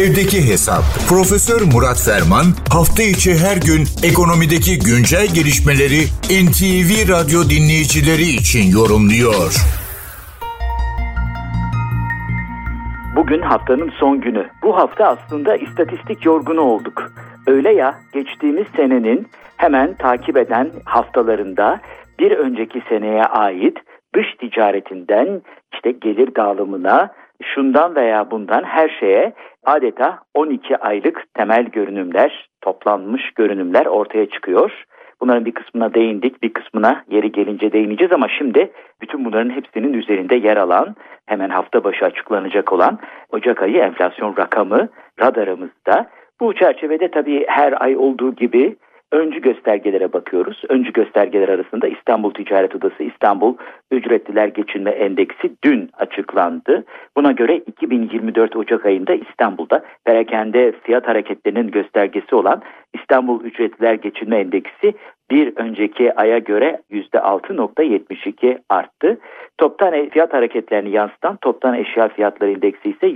Evdeki Hesap. Profesör Murat Ferman hafta içi her gün ekonomideki güncel gelişmeleri NTV Radyo dinleyicileri için yorumluyor. Bugün haftanın son günü. Bu hafta aslında istatistik yorgunu olduk. Öyle ya geçtiğimiz senenin hemen takip eden haftalarında bir önceki seneye ait dış ticaretinden işte gelir dağılımına şundan veya bundan her şeye adeta 12 aylık temel görünümler, toplanmış görünümler ortaya çıkıyor. Bunların bir kısmına değindik, bir kısmına yeri gelince değineceğiz ama şimdi bütün bunların hepsinin üzerinde yer alan, hemen hafta başı açıklanacak olan Ocak ayı enflasyon rakamı radarımızda. Bu çerçevede tabii her ay olduğu gibi öncü göstergelere bakıyoruz. Öncü göstergeler arasında İstanbul Ticaret Odası İstanbul Ücretliler Geçinme Endeksi dün açıklandı. Buna göre 2024 Ocak ayında İstanbul'da perakende fiyat hareketlerinin göstergesi olan İstanbul Ücretliler Geçinme Endeksi bir önceki aya göre %6.72 arttı. Toptan fiyat hareketlerini yansıtan toptan eşya fiyatları indeksi ise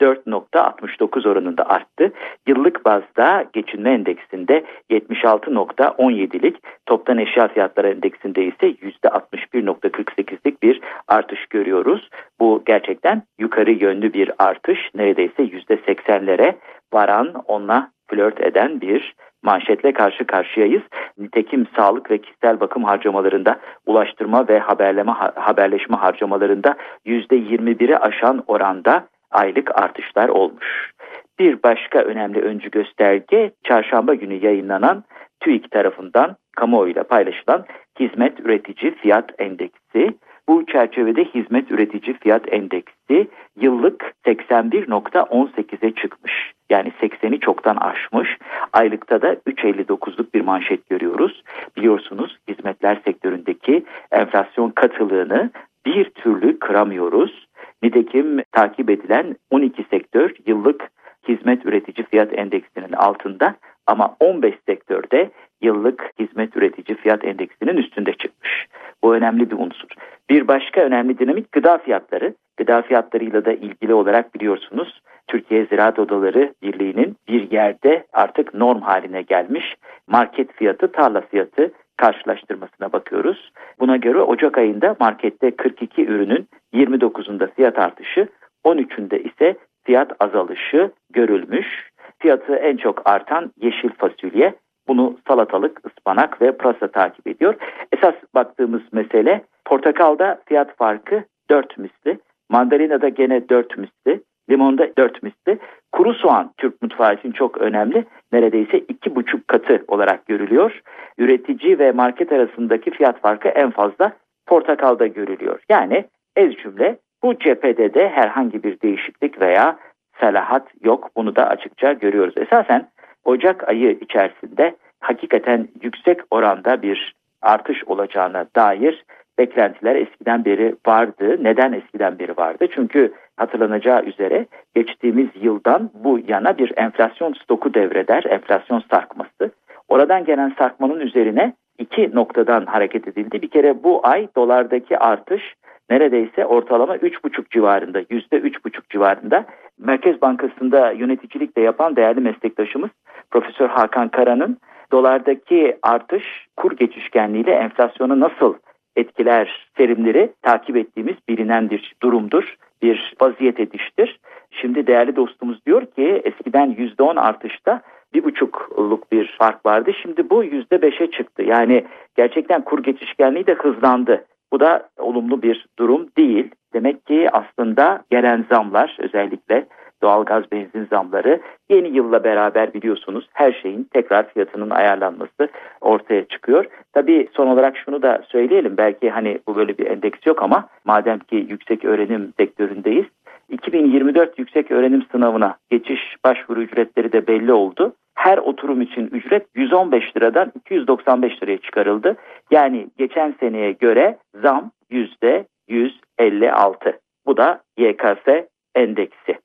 %4.69 oranında arttı. Yıllık bazda geçinme endeksinde 76.17'lik, toptan eşya fiyatları endeksinde ise %61.48'lik bir artış görüyoruz. Bu gerçekten yukarı yönlü bir artış. Neredeyse %80'lere varan, onunla flört eden bir manşetle karşı karşıyayız. Nitekim sağlık ve kişisel bakım harcamalarında, ulaştırma ve haberleme haberleşme harcamalarında %21'i aşan oranda aylık artışlar olmuş. Bir başka önemli öncü gösterge çarşamba günü yayınlanan TÜİK tarafından kamuoyuyla paylaşılan hizmet üretici fiyat endeksi. Bu çerçevede hizmet üretici fiyat endeksi yıllık 81.18'e çıkmış. Yani 80'i çoktan aşmış. Aylıkta da 3.59'luk bir manşet görüyoruz. Biliyorsunuz hizmetler sektöründeki enflasyon katılığını bir türlü kıramıyoruz. Nitekim takip edilen 12 sektör yıllık hizmet üretici fiyat endeksinin altında ama 15 sektörde yıllık hizmet üretici fiyat endeksinin üstünde çıkmış. Bu önemli bir unsur. Bir başka önemli dinamik gıda fiyatları. Gıda fiyatlarıyla da ilgili olarak biliyorsunuz Türkiye Ziraat Odaları Birliği'nin bir yerde artık norm haline gelmiş market fiyatı tarla fiyatı karşılaştırmasına bakıyoruz. Buna göre Ocak ayında markette 42 ürünün 29'unda fiyat artışı, 13'ünde ise fiyat azalışı görülmüş. Fiyatı en çok artan yeşil fasulye, bunu salatalık, ıspanak ve pırasa takip ediyor. Esas baktığımız mesele portakalda fiyat farkı 4 misli, mandalinada gene 4 misli, limonda 4 misli. Kuru soğan Türk mutfağı için çok önemli. Neredeyse 2,5 katı olarak görülüyor. Üretici ve market arasındaki fiyat farkı en fazla portakalda görülüyor. Yani ez cümle bu cephede de herhangi bir değişiklik veya selahat yok. Bunu da açıkça görüyoruz. Esasen Ocak ayı içerisinde hakikaten yüksek oranda bir artış olacağına dair beklentiler eskiden beri vardı. Neden eskiden beri vardı? Çünkü hatırlanacağı üzere geçtiğimiz yıldan bu yana bir enflasyon stoku devreder, enflasyon sarkması. Oradan gelen sarkmanın üzerine iki noktadan hareket edildi. Bir kere bu ay dolardaki artış neredeyse ortalama 3,5 civarında, %3,5 civarında. Merkez Bankası'nda yöneticilik de yapan değerli meslektaşımız Profesör Hakan Kara'nın dolardaki artış kur geçişkenliğiyle enflasyonu nasıl etkiler terimleri takip ettiğimiz bilinen bir durumdur, bir vaziyet ediştir. Şimdi değerli dostumuz diyor ki eskiden %10 artışta bir buçukluk bir fark vardı. Şimdi bu yüzde beşe çıktı. Yani gerçekten kur geçişkenliği de hızlandı. Bu da olumlu bir durum değil. Demek ki aslında gelen zamlar özellikle doğalgaz benzin zamları yeni yılla beraber biliyorsunuz her şeyin tekrar fiyatının ayarlanması ortaya çıkıyor. Tabii son olarak şunu da söyleyelim belki hani bu böyle bir endeks yok ama madem ki yüksek öğrenim sektöründeyiz 2024 yüksek öğrenim sınavına geçiş başvuru ücretleri de belli oldu. Her oturum için ücret 115 liradan 295 liraya çıkarıldı. Yani geçen seneye göre zam %156. Bu da YKS endeksi.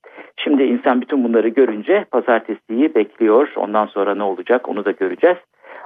Şimdi insan bütün bunları görünce pazartesiyi bekliyor. Ondan sonra ne olacak onu da göreceğiz.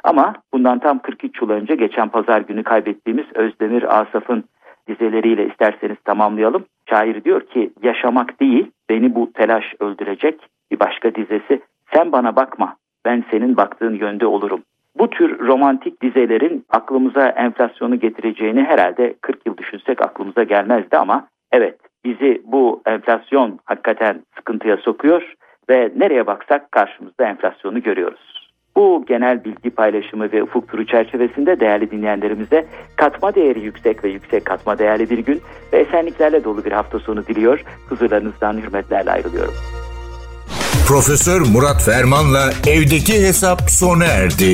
Ama bundan tam 43 yıl önce geçen pazar günü kaybettiğimiz Özdemir Asaf'ın dizeleriyle isterseniz tamamlayalım. Şair diyor ki yaşamak değil beni bu telaş öldürecek. Bir başka dizesi sen bana bakma ben senin baktığın yönde olurum. Bu tür romantik dizelerin aklımıza enflasyonu getireceğini herhalde 40 yıl düşünsek aklımıza gelmezdi ama evet bizi bu enflasyon hakikaten sıkıntıya sokuyor ve nereye baksak karşımızda enflasyonu görüyoruz. Bu genel bilgi paylaşımı ve ufuk turu çerçevesinde değerli dinleyenlerimize katma değeri yüksek ve yüksek katma değerli bir gün ve esenliklerle dolu bir hafta sonu diliyor. Huzurlarınızdan hürmetlerle ayrılıyorum. Profesör Murat Ferman'la evdeki hesap sona erdi.